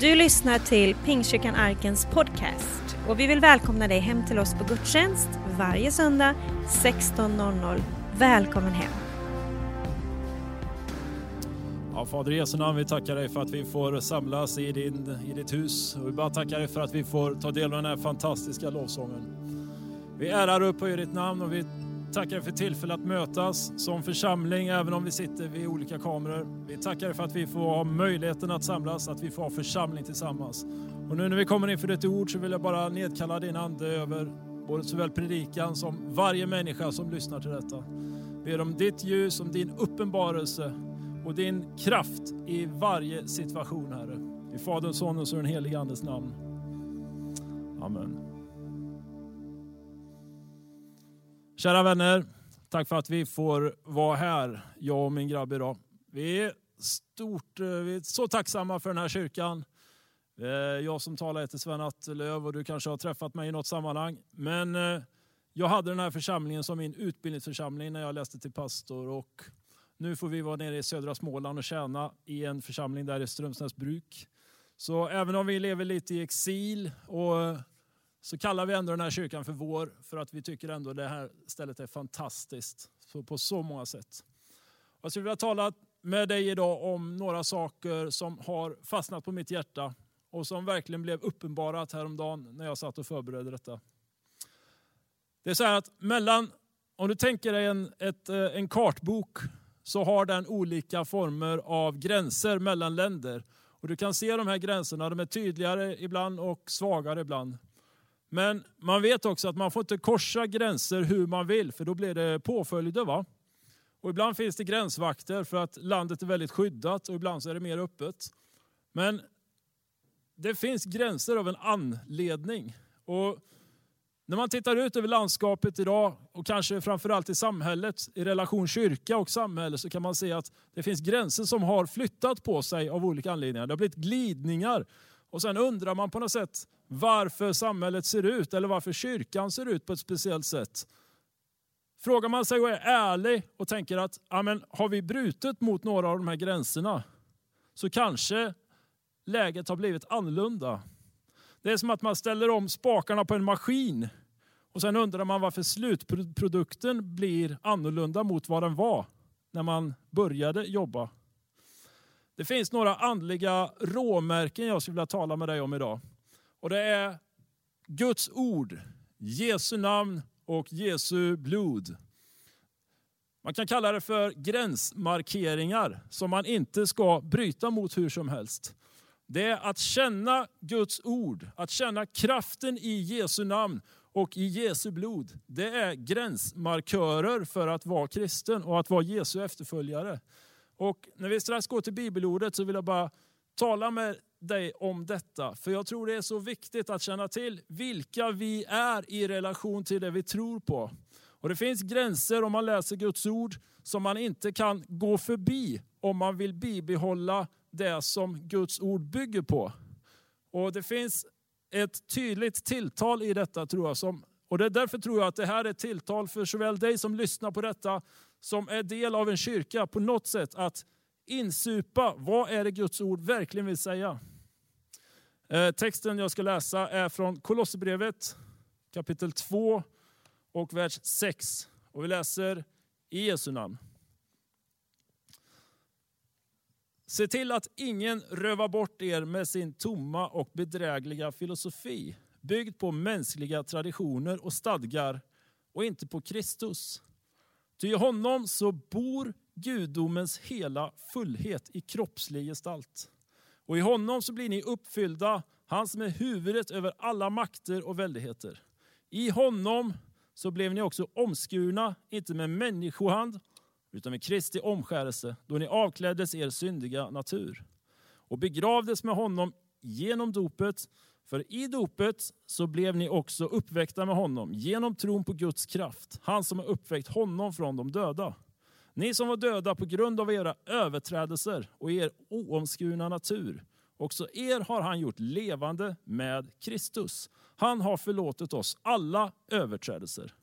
Du lyssnar till Pingstkyrkan Arkens podcast och vi vill välkomna dig hem till oss på gudstjänst varje söndag 16.00. Välkommen hem! Ja, Fader i Jesu namn, vi tackar dig för att vi får samlas i, din, i ditt hus. Och vi bara tackar dig för att vi får ta del av den här fantastiska lovsången. Vi ärar upp och ditt namn och vi tackar dig för tillfället att mötas som församling, även om vi sitter vid olika kameror. Vi tackar dig för att vi får ha möjligheten att samlas, att vi får ha församling tillsammans. Och nu när vi kommer inför ditt ord så vill jag bara nedkalla din ande över både såväl predikan som varje människa som lyssnar till detta. Ber om ditt ljus, om din uppenbarelse och din kraft i varje situation, Herre. I Faderns, Sonens och den helige Andes namn. Amen. Kära vänner, tack för att vi får vara här, jag och min grabb idag. Vi är, stort, eh, vi är så tacksamma för den här kyrkan. Eh, jag som talar heter Sven Attelöv och du kanske har träffat mig i något sammanhang. Men eh, jag hade den här församlingen som min utbildningsförsamling när jag läste till pastor och nu får vi vara nere i södra Småland och tjäna i en församling där i Strömsnäsbruk. Så även om vi lever lite i exil och så kallar vi ändå den här kyrkan för vår för att vi tycker ändå det här stället är fantastiskt så på så många sätt. Jag skulle vilja tala med dig idag om några saker som har fastnat på mitt hjärta och som verkligen blev uppenbarat häromdagen när jag satt och förberedde detta. Det är så här att mellan, om du tänker dig en, ett, eh, en kartbok så har den olika former av gränser mellan länder. Och Du kan se de här gränserna, de är tydligare ibland och svagare ibland. Men man vet också att man får inte korsa gränser hur man vill, för då blir det påföljder. Va? Och ibland finns det gränsvakter för att landet är väldigt skyddat och ibland så är det mer öppet. Men det finns gränser av en anledning. Och när man tittar ut över landskapet idag och kanske framförallt i samhället, i relation kyrka och samhälle, så kan man se att det finns gränser som har flyttat på sig av olika anledningar. Det har blivit glidningar. Och sen undrar man på något sätt varför samhället ser ut, eller varför kyrkan ser ut på ett speciellt sätt. Frågar man sig och är ärlig och tänker att amen, har vi brutit mot några av de här gränserna, så kanske läget har blivit annorlunda. Det är som att man ställer om spakarna på en maskin och sen undrar man varför slutprodukten blir annorlunda mot vad den var när man började jobba. Det finns några andliga råmärken jag skulle vilja tala med dig om idag. Och Det är Guds ord, Jesu namn och Jesu blod. Man kan kalla det för gränsmarkeringar som man inte ska bryta mot hur som helst. Det är att känna Guds ord, att känna kraften i Jesu namn och i Jesu blod. Det är gränsmarkörer för att vara kristen och att vara Jesu efterföljare. Och när vi strax går till bibelordet så vill jag bara tala med dig om detta. För jag tror det är så viktigt att känna till vilka vi är i relation till det vi tror på. Och Det finns gränser om man läser Guds ord som man inte kan gå förbi om man vill bibehålla det som Guds ord bygger på. Och Det finns ett tydligt tilltal i detta tror jag. Som, och det är Därför tror jag att det här är ett tilltal för såväl dig som lyssnar på detta, som är del av en kyrka på något sätt, att insupa vad är det Guds ord verkligen vill säga. Eh, texten jag ska läsa är från Kolosserbrevet kapitel 2 och vers 6. Och vi läser i Jesu namn. Se till att ingen rövar bort er med sin tomma och bedrägliga filosofi, byggd på mänskliga traditioner och stadgar och inte på Kristus. Ty i honom så bor gudomens hela fullhet i kroppslig gestalt. Och i honom så blir ni uppfyllda, han som är huvudet över alla makter och väldigheter. I honom så blev ni också omskurna, inte med människohand, utan med Kristi omskärelse, då ni avkläddes er syndiga natur och begravdes med honom genom dopet. För i dopet så blev ni också uppväckta med honom genom tron på Guds kraft, han som har uppväckt honom från de döda. Ni som var döda på grund av era överträdelser och er oomskurna natur, också er har han gjort levande med Kristus. Han har förlåtit oss alla överträdelser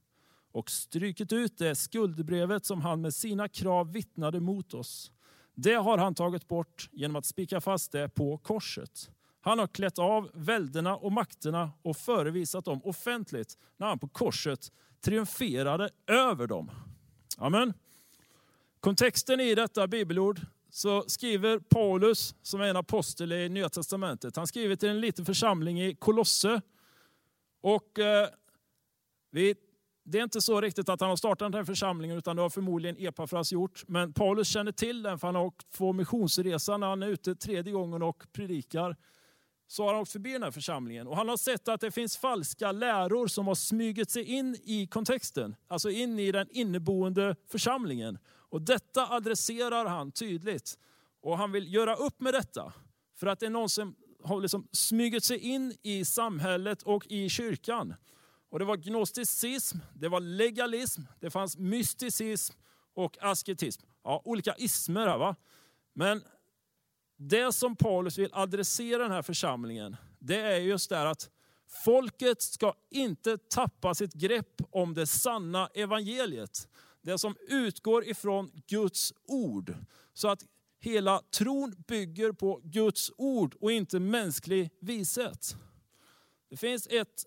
och strykit ut det skuldbrevet som han med sina krav vittnade mot oss. Det har han tagit bort genom att spika fast det på korset. Han har klätt av välderna och makterna och förevisat dem offentligt när han på korset triumferade över dem. Amen. Kontexten i detta bibelord så skriver Paulus, som är en apostel i Nya Testamentet, han skriver till en liten församling i Kolosse. Och eh, vi, det är inte så riktigt att han har startat den här församlingen, utan det har förmodligen Epafras gjort. Men Paulus känner till den, för han har åkt på missionsresa när han är ute tredje gången och predikar. Så har han åkt förbi den här församlingen. Och han har sett att det finns falska läror som har smugit sig in i kontexten. Alltså in i den inneboende församlingen. Och detta adresserar han tydligt. Och han vill göra upp med detta. För att det är någon som har liksom smugit sig in i samhället och i kyrkan. Och det var gnosticism, det var legalism, det fanns mysticism och asketism. Ja, olika ismer här va. Men det som Paulus vill adressera den här församlingen, det är just det att folket ska inte tappa sitt grepp om det sanna evangeliet. Det som utgår ifrån Guds ord. Så att hela tron bygger på Guds ord och inte mänsklig vishet. Det finns ett,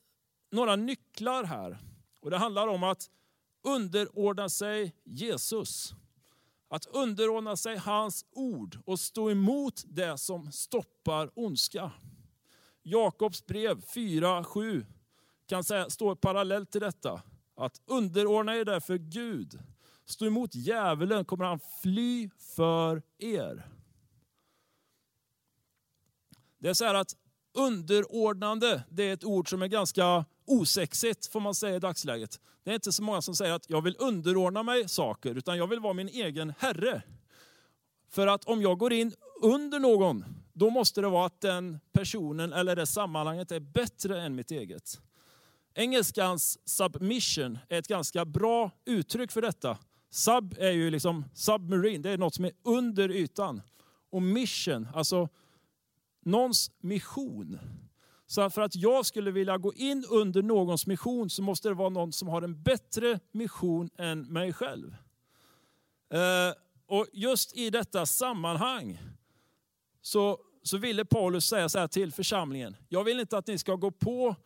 några nycklar här. Och Det handlar om att underordna sig Jesus. Att underordna sig hans ord och stå emot det som stoppar ondska. Jakobs brev 4.7 kan stå parallellt till detta. Att underordna er därför Gud. Stå emot djävulen kommer han fly för er. Det är så här att underordnande, det är ett ord som är ganska osexigt får man säga i dagsläget. Det är inte så många som säger att jag vill underordna mig saker, utan jag vill vara min egen herre. För att om jag går in under någon, då måste det vara att den personen eller det sammanhanget är bättre än mitt eget. Engelskans submission är ett ganska bra uttryck för detta. Sub är ju liksom submarine, det är något som är under ytan. Och mission, alltså någons mission. Så för att jag skulle vilja gå in under någons mission så måste det vara någon som har en bättre mission än mig själv. Eh, och just i detta sammanhang så, så ville Paulus säga så här till församlingen. Jag vill inte att ni ska gå på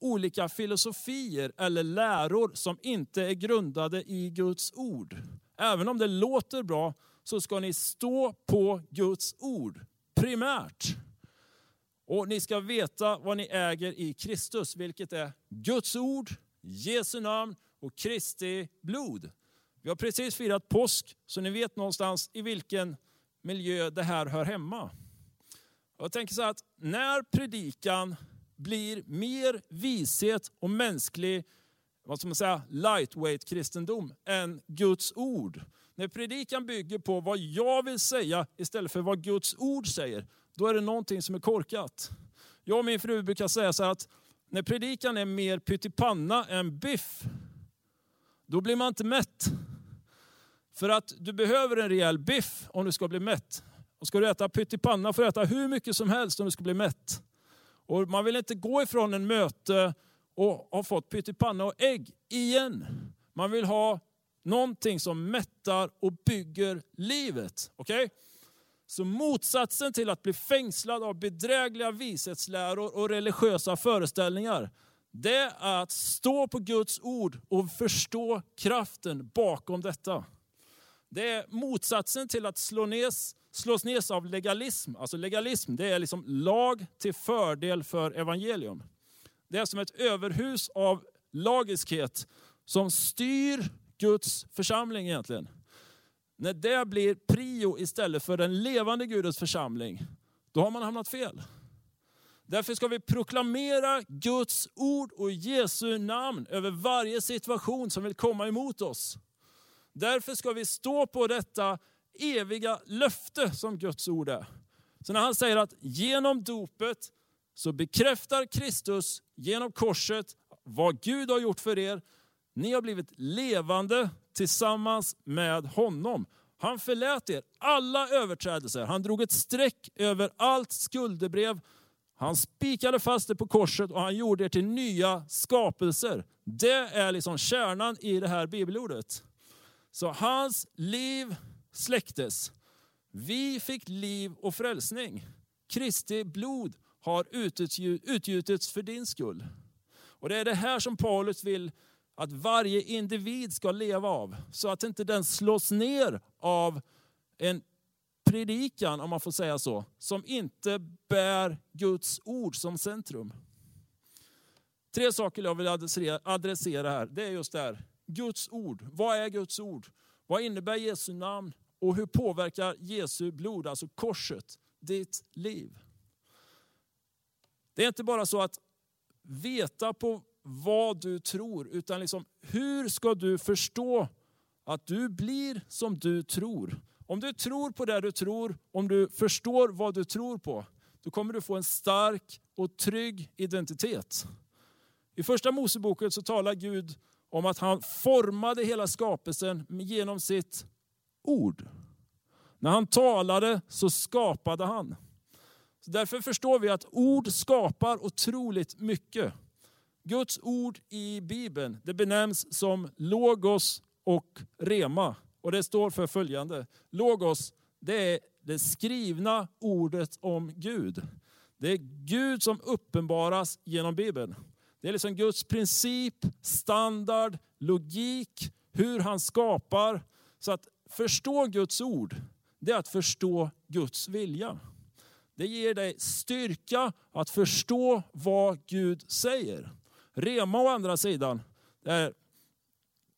olika filosofier eller läror som inte är grundade i Guds ord. Även om det låter bra så ska ni stå på Guds ord primärt. Och ni ska veta vad ni äger i Kristus, vilket är Guds ord, Jesu namn och Kristi blod. Vi har precis firat påsk, så ni vet någonstans i vilken miljö det här hör hemma. Jag tänker så här att när predikan blir mer vishet och mänsklig vad ska man säga, lightweight kristendom än Guds ord. När predikan bygger på vad jag vill säga istället för vad Guds ord säger, då är det någonting som är korkat. Jag och min fru brukar säga så att när predikan är mer pyttipanna än biff, då blir man inte mätt. För att du behöver en rejäl biff om du ska bli mätt. Och ska du äta pyttipanna får du äta hur mycket som helst om du ska bli mätt. Och man vill inte gå ifrån en möte och ha fått pyttipanna och ägg igen. Man vill ha någonting som mättar och bygger livet. Okay? Så motsatsen till att bli fängslad av bedrägliga vishetsläror och religiösa föreställningar, det är att stå på Guds ord och förstå kraften bakom detta. Det är motsatsen till att slå nes, slås ner av legalism. Alltså legalism det är liksom lag till fördel för evangelium. Det är som ett överhus av lagiskhet som styr Guds församling egentligen. När det blir prio istället för den levande Gudens församling, då har man hamnat fel. Därför ska vi proklamera Guds ord och Jesu namn över varje situation som vill komma emot oss. Därför ska vi stå på detta eviga löfte som Guds ord är. Så när han säger att genom dopet så bekräftar Kristus genom korset vad Gud har gjort för er. Ni har blivit levande tillsammans med honom. Han förlät er alla överträdelser. Han drog ett streck över allt skuldebrev. Han spikade fast det på korset och han gjorde er till nya skapelser. Det är liksom kärnan i det här bibelordet. Så hans liv släcktes. Vi fick liv och frälsning. Kristi blod har utgjutits för din skull. Och det är det här som Paulus vill att varje individ ska leva av. Så att inte den slås ner av en predikan, om man får säga så, som inte bär Guds ord som centrum. Tre saker jag vill adressera här. Det är just det här. Guds ord. Vad är Guds ord? Vad innebär Jesu namn? Och hur påverkar Jesu blod, alltså korset, ditt liv? Det är inte bara så att veta på vad du tror, utan liksom, hur ska du förstå att du blir som du tror? Om du tror på det du tror, om du förstår vad du tror på, då kommer du få en stark och trygg identitet. I första Moseboken så talar Gud om att han formade hela skapelsen genom sitt ord. När han talade så skapade han. Så därför förstår vi att ord skapar otroligt mycket. Guds ord i Bibeln det benämns som logos och rema. Och det står för följande. Logos, det är det skrivna ordet om Gud. Det är Gud som uppenbaras genom Bibeln. Det är liksom Guds princip, standard, logik, hur han skapar. Så att förstå Guds ord, det är att förstå Guds vilja. Det ger dig styrka att förstå vad Gud säger. Rema å andra sidan, det,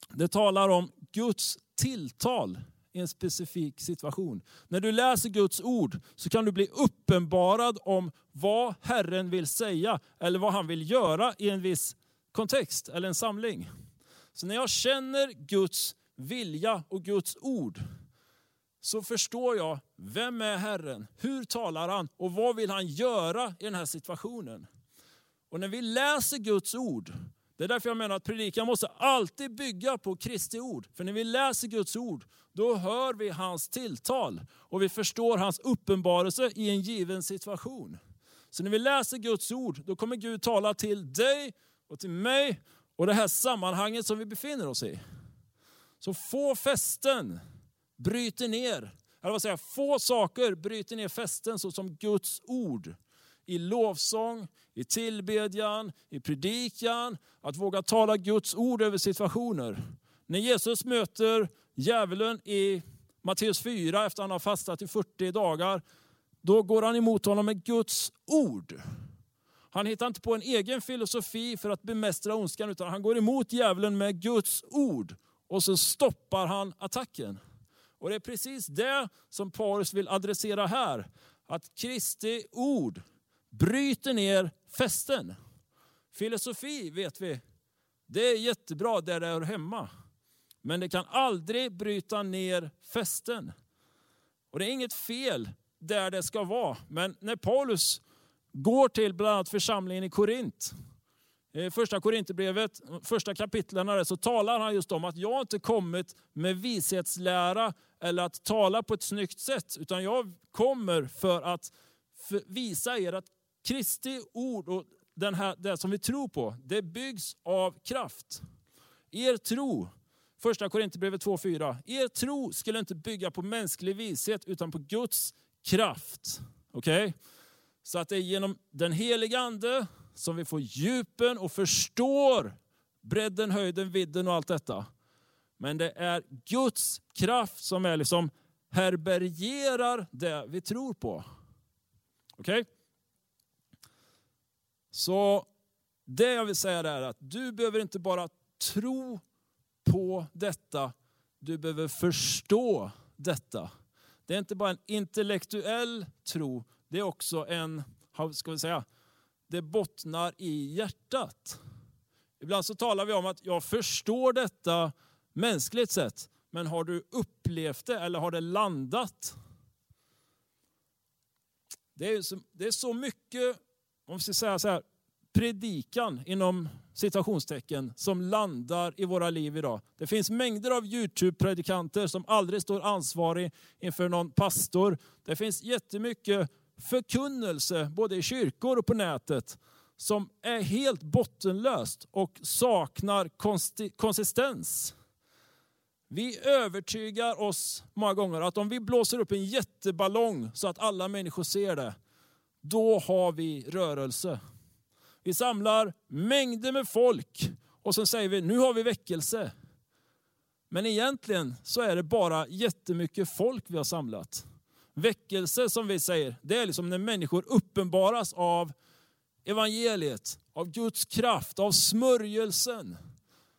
det talar om Guds tilltal i en specifik situation. När du läser Guds ord så kan du bli uppenbarad om vad Herren vill säga eller vad han vill göra i en viss kontext eller en samling. Så när jag känner Guds vilja och Guds ord så förstår jag, vem är Herren? Hur talar han? Och vad vill han göra i den här situationen? Och när vi läser Guds ord, det är därför jag menar att predikan måste alltid bygga på Kristi ord. För när vi läser Guds ord, då hör vi hans tilltal och vi förstår hans uppenbarelse i en given situation. Så när vi läser Guds ord, då kommer Gud tala till dig och till mig och det här sammanhanget som vi befinner oss i. Så få fästen bryter ner, eller vad säger jag, få saker bryter ner fästen såsom Guds ord. I lovsång, i tillbedjan, i predikan, att våga tala Guds ord över situationer. När Jesus möter djävulen i Matteus 4 efter att han har fastat i 40 dagar, då går han emot honom med Guds ord. Han hittar inte på en egen filosofi för att bemästra ondskan, utan han går emot djävulen med Guds ord. Och så stoppar han attacken. Och det är precis det som Paulus vill adressera här. Att Kristi ord bryter ner fästen. Filosofi vet vi, det är jättebra där det hör hemma. Men det kan aldrig bryta ner fästen. Och det är inget fel där det ska vara. Men när Paulus går till bland annat församlingen i Korint, Eh, första Korinthierbrevet, första kapitlen så talar han just om att jag inte kommit med vishetslära eller att tala på ett snyggt sätt, utan jag kommer för att visa er att Kristi ord och den här, det som vi tror på, det byggs av kraft. Er tro, första Korinthierbrevet 2.4, er tro skulle inte bygga på mänsklig vishet utan på Guds kraft. Okej? Okay? Så att det är genom den heliga ande som vi får djupen och förstår bredden, höjden, vidden och allt detta. Men det är Guds kraft som är liksom herbergerar det vi tror på. Okej? Okay? Så det jag vill säga är att du behöver inte bara tro på detta, du behöver förstå detta. Det är inte bara en intellektuell tro, det är också en, ska vi säga, det bottnar i hjärtat. Ibland så talar vi om att jag förstår detta mänskligt sett, men har du upplevt det eller har det landat? Det är så, det är så mycket, om vi ska säga så här, predikan inom citationstecken som landar i våra liv idag. Det finns mängder av Youtube-predikanter som aldrig står ansvarig inför någon pastor. Det finns jättemycket förkunnelse både i kyrkor och på nätet som är helt bottenlöst och saknar konsistens. Vi övertygar oss många gånger att om vi blåser upp en jätteballong så att alla människor ser det, då har vi rörelse. Vi samlar mängder med folk och så säger vi nu har vi väckelse. Men egentligen så är det bara jättemycket folk vi har samlat. Väckelse som vi säger, det är liksom när människor uppenbaras av evangeliet, av Guds kraft, av smörjelsen.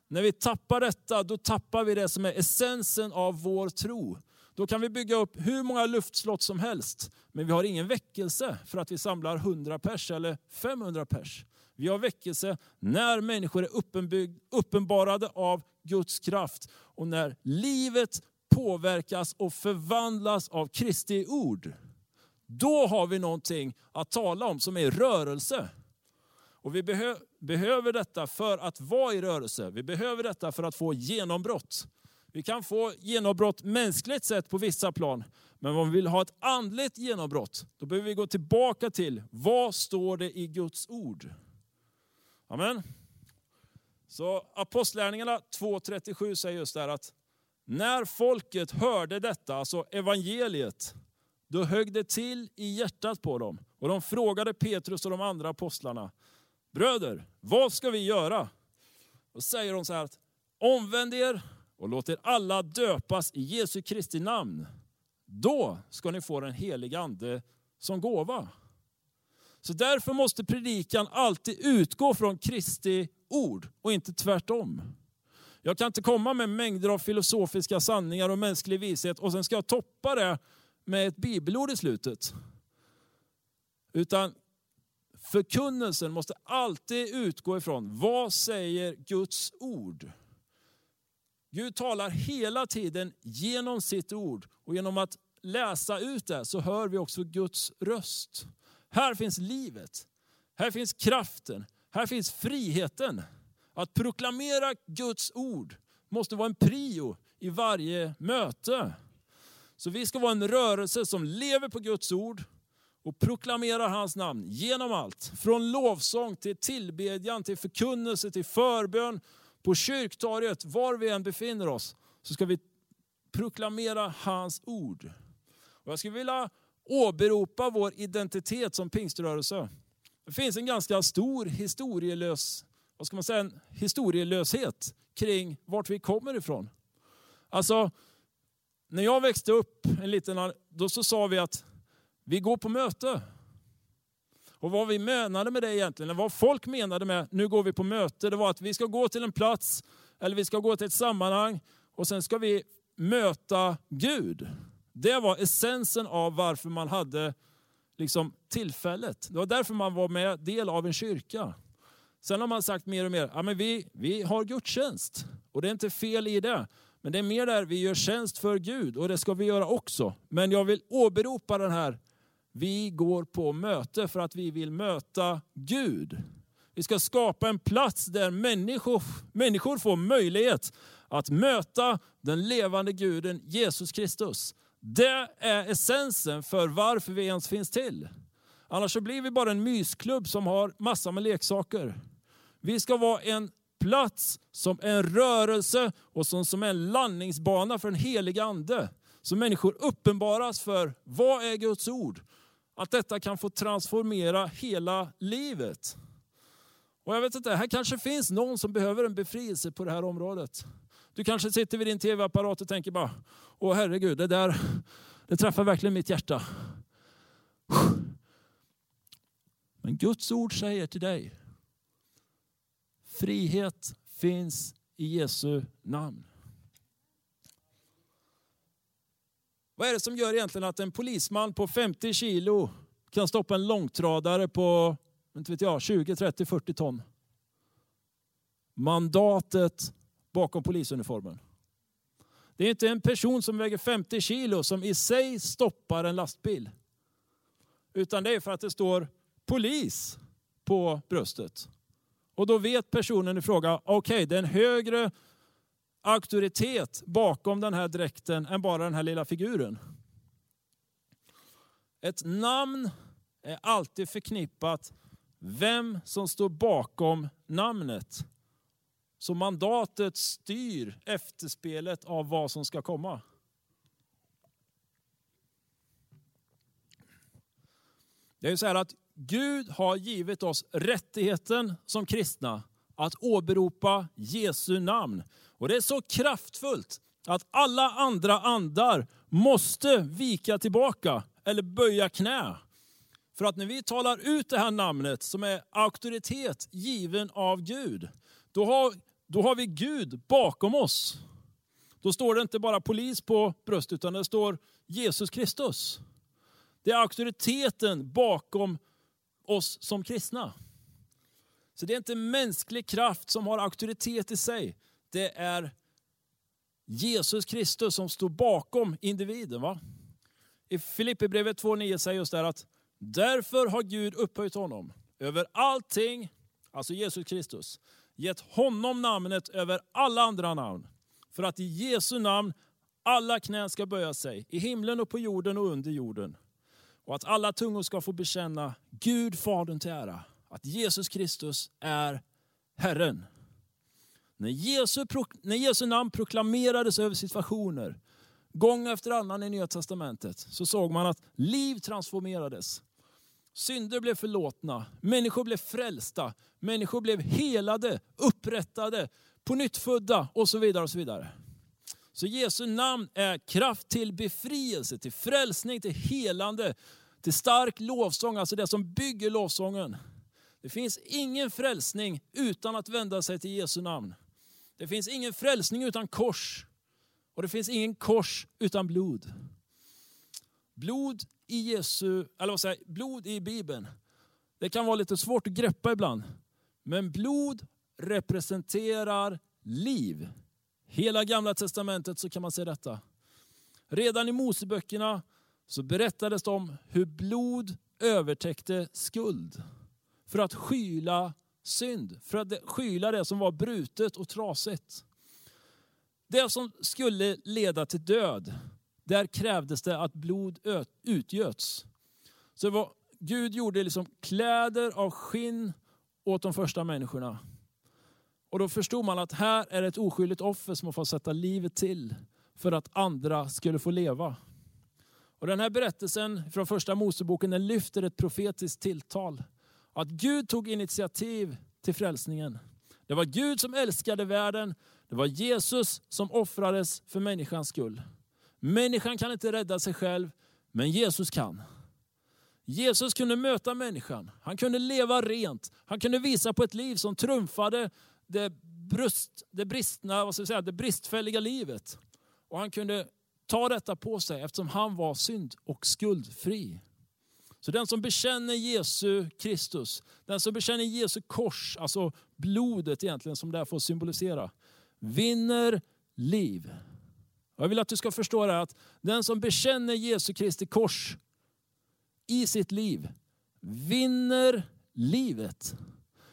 När vi tappar detta, då tappar vi det som är essensen av vår tro. Då kan vi bygga upp hur många luftslott som helst, men vi har ingen väckelse för att vi samlar 100 pers eller 500 pers. Vi har väckelse när människor är uppenbarade av Guds kraft och när livet påverkas och förvandlas av Kristi ord. Då har vi någonting att tala om som är rörelse. Och vi behö behöver detta för att vara i rörelse. Vi behöver detta för att få genombrott. Vi kan få genombrott mänskligt sett på vissa plan. Men om vi vill ha ett andligt genombrott, då behöver vi gå tillbaka till vad står det i Guds ord. Amen. Så Apostlärningarna 2.37 säger just där att när folket hörde detta, alltså evangeliet, då högg det till i hjärtat på dem. Och de frågade Petrus och de andra apostlarna, bröder, vad ska vi göra? Då säger de så här att omvänd er och låt er alla döpas i Jesu Kristi namn. Då ska ni få den helige ande som gåva. Så därför måste predikan alltid utgå från Kristi ord och inte tvärtom. Jag kan inte komma med mängder av filosofiska sanningar och mänsklig vishet och sen ska jag toppa det med ett bibelord i slutet. Utan förkunnelsen måste alltid utgå ifrån vad säger Guds ord? Gud talar hela tiden genom sitt ord och genom att läsa ut det så hör vi också Guds röst. Här finns livet, här finns kraften, här finns friheten. Att proklamera Guds ord måste vara en prio i varje möte. Så vi ska vara en rörelse som lever på Guds ord och proklamerar hans namn genom allt. Från lovsång till tillbedjan, till förkunnelse, till förbön. På kyrktorget, var vi än befinner oss, så ska vi proklamera hans ord. Och jag skulle vilja åberopa vår identitet som pingströrelse. Det finns en ganska stor historielös, vad ska man säga, en historielöshet kring vart vi kommer ifrån. Alltså, när jag växte upp, en liten, då så sa vi att vi går på möte. Och vad vi menade med det egentligen, vad folk menade med nu går vi på möte, det var att vi ska gå till en plats, eller vi ska gå till ett sammanhang och sen ska vi möta Gud. Det var essensen av varför man hade liksom tillfället. Det var därför man var med del av en kyrka. Sen har man sagt mer och mer, ja, men vi, vi har gudstjänst. Och det är inte fel i det. Men det är mer där vi gör tjänst för Gud och det ska vi göra också. Men jag vill åberopa den här, vi går på möte för att vi vill möta Gud. Vi ska skapa en plats där människor, människor får möjlighet att möta den levande guden Jesus Kristus. Det är essensen för varför vi ens finns till. Annars så blir vi bara en mysklubb som har massor med leksaker. Vi ska vara en plats som en rörelse och som, som en landningsbana för en helig ande. Så människor uppenbaras för vad är Guds ord? Att detta kan få transformera hela livet. Och jag vet inte, här kanske finns någon som behöver en befrielse på det här området. Du kanske sitter vid din tv-apparat och tänker bara, åh herregud, det där det träffar verkligen mitt hjärta. Men Guds ord säger till dig, frihet finns i Jesu namn. Vad är det som gör egentligen att en polisman på 50 kilo kan stoppa en långtradare på inte vet jag, 20, 30, 40 ton? Mandatet bakom polisuniformen. Det är inte en person som väger 50 kilo som i sig stoppar en lastbil. Utan det är för att det står polis på bröstet. Och då vet personen i fråga, okej okay, det är en högre auktoritet bakom den här dräkten än bara den här lilla figuren. Ett namn är alltid förknippat vem som står bakom namnet. Så mandatet styr efterspelet av vad som ska komma. Det är ju så här att Gud har givit oss rättigheten som kristna att åberopa Jesu namn. Och det är så kraftfullt att alla andra andar måste vika tillbaka eller böja knä. För att när vi talar ut det här namnet som är auktoritet given av Gud, då har, då har vi Gud bakom oss. Då står det inte bara polis på bröstet utan det står Jesus Kristus. Det är auktoriteten bakom oss som kristna. Så det är inte mänsklig kraft som har auktoritet i sig. Det är Jesus Kristus som står bakom individen. Va? I Filipperbrevet 2.9 säger just det att därför har Gud upphöjt honom över allting, alltså Jesus Kristus, gett honom namnet över alla andra namn. För att i Jesu namn alla knän ska böja sig, i himlen och på jorden och under jorden. Och att alla tungor ska få bekänna Gud Fadern till ära, att Jesus Kristus är Herren. När Jesu, när Jesu namn proklamerades över situationer, gång efter annan i Nya Testamentet, så såg man att liv transformerades. Synder blev förlåtna, människor blev frälsta, människor blev helade, upprättade, på nytt födda och så vidare. och Så vidare. Så Jesu namn är kraft till befrielse, till frälsning, till helande, till stark lovsång, alltså det som bygger lovsången. Det finns ingen frälsning utan att vända sig till Jesu namn. Det finns ingen frälsning utan kors. Och det finns ingen kors utan blod. Blod i Jesu, eller vad säger blod i Bibeln. Det kan vara lite svårt att greppa ibland. Men blod representerar liv. Hela gamla testamentet så kan man se detta. Redan i Moseböckerna så berättades det om hur blod övertäckte skuld. För att skyla synd, för att skyla det som var brutet och trasigt. Det som skulle leda till död, där krävdes det att blod utgöts. Så var, Gud gjorde liksom kläder av skinn åt de första människorna. Och då förstod man att här är ett oskyldigt offer som har fått sätta livet till för att andra skulle få leva. Och den här berättelsen från första Moseboken den lyfter ett profetiskt tilltal. Att Gud tog initiativ till frälsningen. Det var Gud som älskade världen. Det var Jesus som offrades för människans skull. Människan kan inte rädda sig själv, men Jesus kan. Jesus kunde möta människan. Han kunde leva rent. Han kunde visa på ett liv som trumfade det, brust, det, bristna, vad ska säga, det bristfälliga livet. Och han kunde ta detta på sig eftersom han var synd och skuldfri. Så den som bekänner Jesu Kristus, den som bekänner Jesu kors, alltså blodet egentligen som det här får symbolisera, vinner liv. Jag vill att du ska förstå det här, att den som bekänner Jesu Kristi kors i sitt liv vinner livet.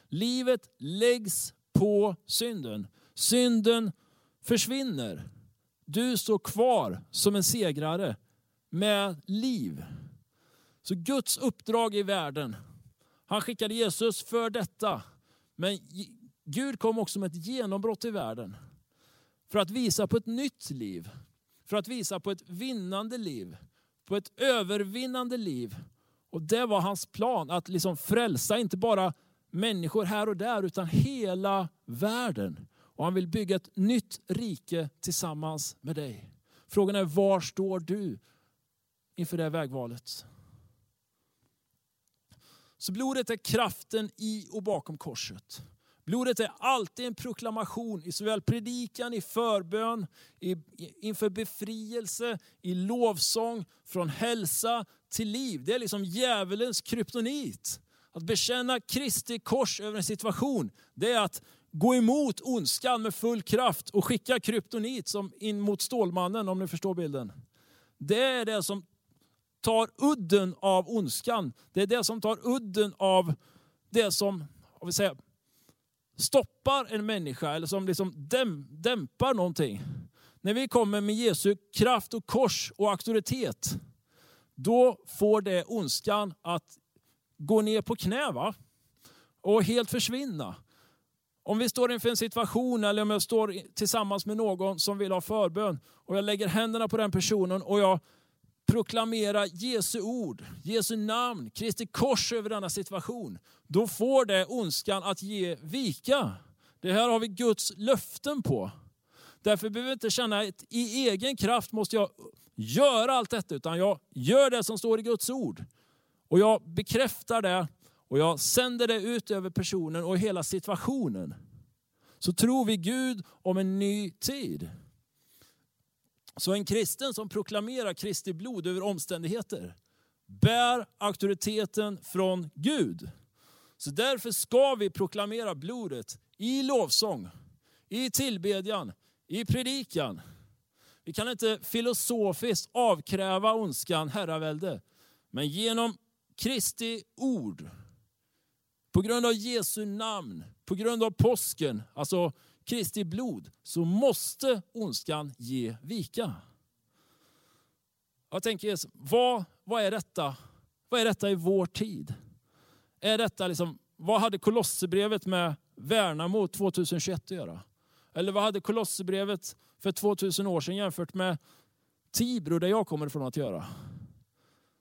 Livet läggs på synden. Synden försvinner. Du står kvar som en segrare med liv. Så Guds uppdrag i världen, han skickade Jesus för detta. Men Gud kom också med ett genombrott i världen. För att visa på ett nytt liv. För att visa på ett vinnande liv. På ett övervinnande liv. Och det var hans plan, att liksom frälsa inte bara människor här och där, utan hela världen. Och han vill bygga ett nytt rike tillsammans med dig. Frågan är, var står du inför det vägvalet? Så blodet är kraften i och bakom korset. Blodet är alltid en proklamation i såväl predikan, i förbön, i, inför befrielse, i lovsång, från hälsa till liv. Det är liksom djävulens kryptonit. Att bekänna Kristi kors över en situation, det är att gå emot ondskan med full kraft och skicka kryptonit som in mot Stålmannen, om ni förstår bilden. Det är det som tar udden av ondskan. Det är det som tar udden av det som vi säga, stoppar en människa eller som liksom dämpar någonting. När vi kommer med Jesu kraft och kors och auktoritet, då får det ondskan att gå ner på knä va? och helt försvinna. Om vi står inför en situation eller om jag står tillsammans med någon som vill ha förbön och jag lägger händerna på den personen och jag proklamerar Jesu ord, Jesu namn, Kristi kors över denna situation, då får det ondskan att ge vika. Det här har vi Guds löften på. Därför behöver vi inte känna att i egen kraft måste jag göra allt detta, utan jag gör det som står i Guds ord. Och jag bekräftar det och jag sänder det ut över personen och hela situationen. Så tror vi Gud om en ny tid. Så en kristen som proklamerar Kristi blod över omständigheter bär auktoriteten från Gud. Så därför ska vi proklamera blodet i lovsång, i tillbedjan, i predikan. Vi kan inte filosofiskt avkräva ondskan herravälde. Men genom Kristi ord, på grund av Jesu namn, på grund av påsken, alltså Kristi blod, så måste ondskan ge vika. Jag tänker, vad, vad, är detta? vad är detta i vår tid? Är detta liksom, vad hade Kolosserbrevet med Värnamo 2021 att göra? Eller vad hade Kolosserbrevet för 2000 år sedan jämfört med Tibro där jag kommer ifrån att göra?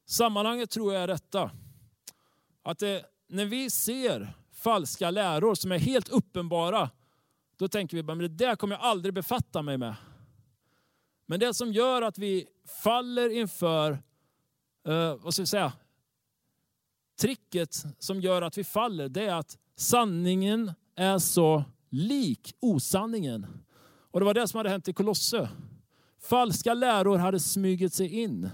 Sammanhanget tror jag är detta. Att det, när vi ser falska läror som är helt uppenbara, då tänker vi bara, men det där kommer jag aldrig befatta mig med. Men det som gör att vi faller inför, eh, vad ska vi säga, tricket som gör att vi faller, det är att sanningen är så lik osanningen. Och det var det som hade hänt i Kolosse. Falska läror hade smugit sig in.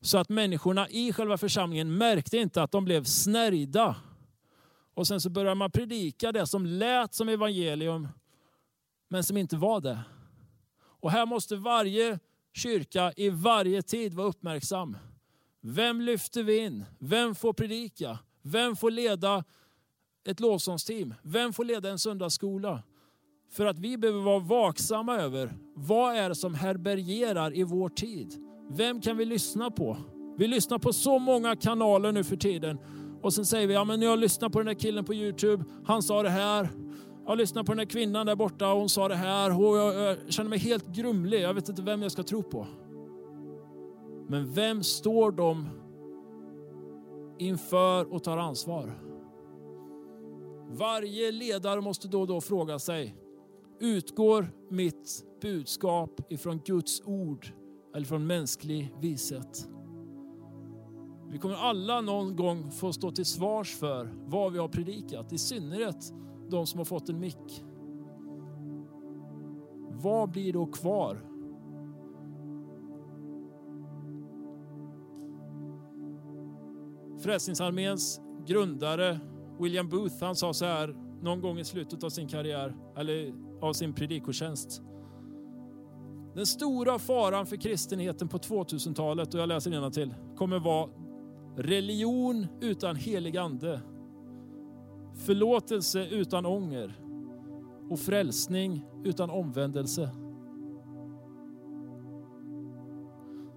Så att människorna i själva församlingen märkte inte att de blev snärjda. Och sen så började man predika det som lät som evangelium, men som inte var det. Och här måste varje kyrka i varje tid vara uppmärksam. Vem lyfter vi in? Vem får predika? Vem får leda ett lovsångsteam? Vem får leda en söndagsskola? För att vi behöver vara vaksamma över vad är det som herbergerar i vår tid? Vem kan vi lyssna på? Vi lyssnar på så många kanaler nu för tiden. Och sen säger vi, ja men jag lyssnar på den där killen på Youtube, han sa det här. Jag lyssnar på den där kvinnan där borta och hon sa det här. Och jag, jag känner mig helt grumlig, jag vet inte vem jag ska tro på. Men vem står de inför och tar ansvar? Varje ledare måste då och då fråga sig, utgår mitt budskap ifrån Guds ord eller från mänsklig vishet? Vi kommer alla någon gång få stå till svars för vad vi har predikat, i synnerhet de som har fått en mick. Vad blir då kvar? Frälsningsarméns grundare William Booth han sa så här någon gång i slutet av sin karriär, eller av sin predikotjänst. Den stora faran för kristenheten på 2000-talet, och jag läser till kommer vara religion utan helig ande, förlåtelse utan ånger och frälsning utan omvändelse.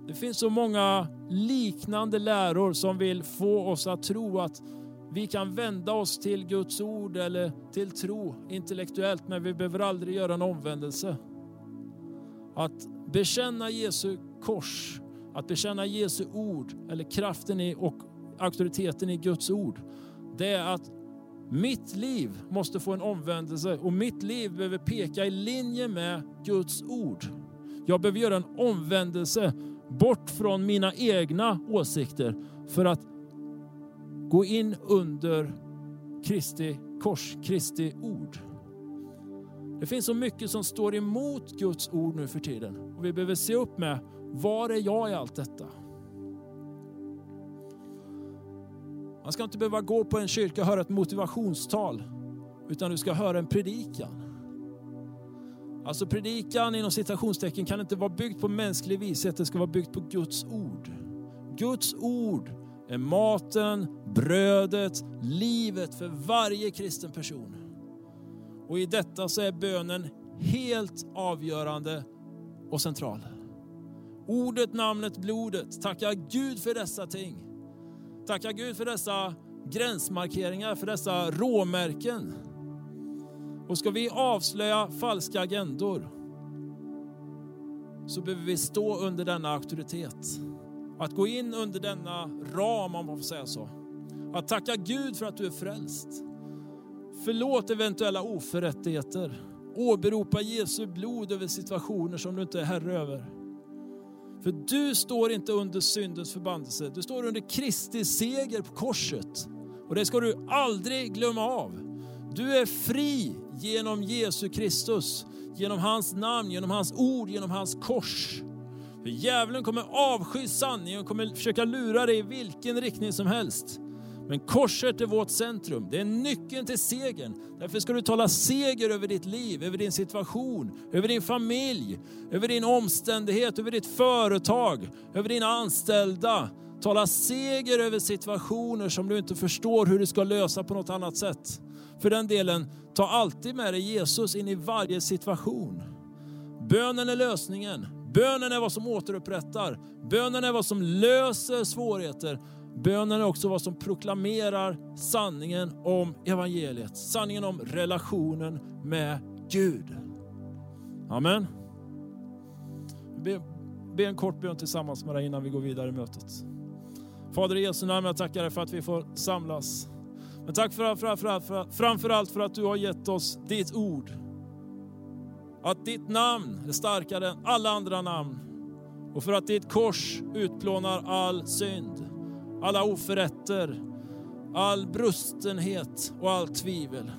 Det finns så många liknande läror som vill få oss att tro att vi kan vända oss till Guds ord eller till tro intellektuellt, men vi behöver aldrig göra en omvändelse. Att bekänna Jesu kors, att bekänna Jesu ord eller kraften i och auktoriteten i Guds ord. Det är att mitt liv måste få en omvändelse och mitt liv behöver peka i linje med Guds ord. Jag behöver göra en omvändelse bort från mina egna åsikter för att gå in under Kristi kors, Kristi ord. Det finns så mycket som står emot Guds ord nu för tiden. Och vi behöver se upp med, var är jag i allt detta? Man ska inte behöva gå på en kyrka och höra ett motivationstal, utan du ska höra en predikan. Alltså predikan inom citationstecken kan inte vara byggd på mänsklig vishet, det ska vara byggt på Guds ord. Guds ord är maten, brödet, livet för varje kristen person. Och i detta så är bönen helt avgörande och central. Ordet, namnet, blodet. Tacka Gud för dessa ting. Tacka Gud för dessa gränsmarkeringar, för dessa råmärken. Och ska vi avslöja falska agendor, så behöver vi stå under denna auktoritet. Att gå in under denna ram, om man får säga så. Att tacka Gud för att du är frälst. Förlåt eventuella oförrättigheter. Åberopa Jesu blod över situationer som du inte är herre över. För du står inte under syndens förbannelse, du står under Kristi seger på korset. Och det ska du aldrig glömma av. Du är fri genom Jesu Kristus, genom hans namn, genom hans ord, genom hans kors. För djävulen kommer avsky sanningen och kommer försöka lura dig i vilken riktning som helst. Men korset är vårt centrum. Det är nyckeln till segern. Därför ska du tala seger över ditt liv, över din situation, över din familj, över din omständighet, över ditt företag, över dina anställda. Tala seger över situationer som du inte förstår hur du ska lösa på något annat sätt. För den delen, ta alltid med dig Jesus in i varje situation. Bönen är lösningen. Bönen är vad som återupprättar. Bönen är vad som löser svårigheter. Bönen är också vad som proklamerar sanningen om evangeliet. Sanningen om relationen med Gud. Amen. Be, be en kort bön tillsammans med dig innan vi går vidare i mötet. Fader i Jesu namn, jag tackar dig för att vi får samlas. Men tack för, för, för, för, framför allt för att du har gett oss ditt ord. Att ditt namn är starkare än alla andra namn. Och för att ditt kors utplånar all synd alla oförrätter, all brustenhet och all tvivel.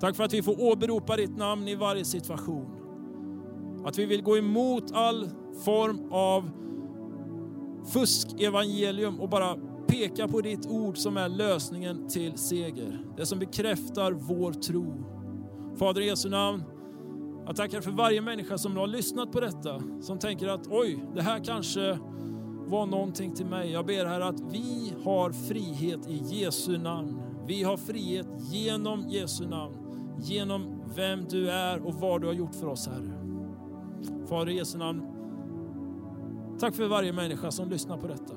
Tack för att vi får åberopa ditt namn i varje situation. Att vi vill gå emot all form av fuskevangelium och bara peka på ditt ord som är lösningen till seger. Det som bekräftar vår tro. Fader i Jesu namn, jag tackar för varje människa som har lyssnat på detta, som tänker att oj, det här kanske var någonting till mig. Jag ber Herre att vi har frihet i Jesu namn. Vi har frihet genom Jesu namn, genom vem du är och vad du har gjort för oss Herre. Fader i Jesu namn, tack för varje människa som lyssnar på detta.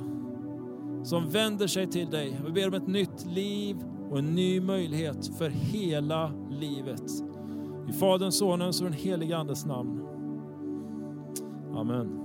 Som vänder sig till dig. Vi ber om ett nytt liv och en ny möjlighet för hela livet. I Faderns, Sonens och den helige Andes namn. Amen.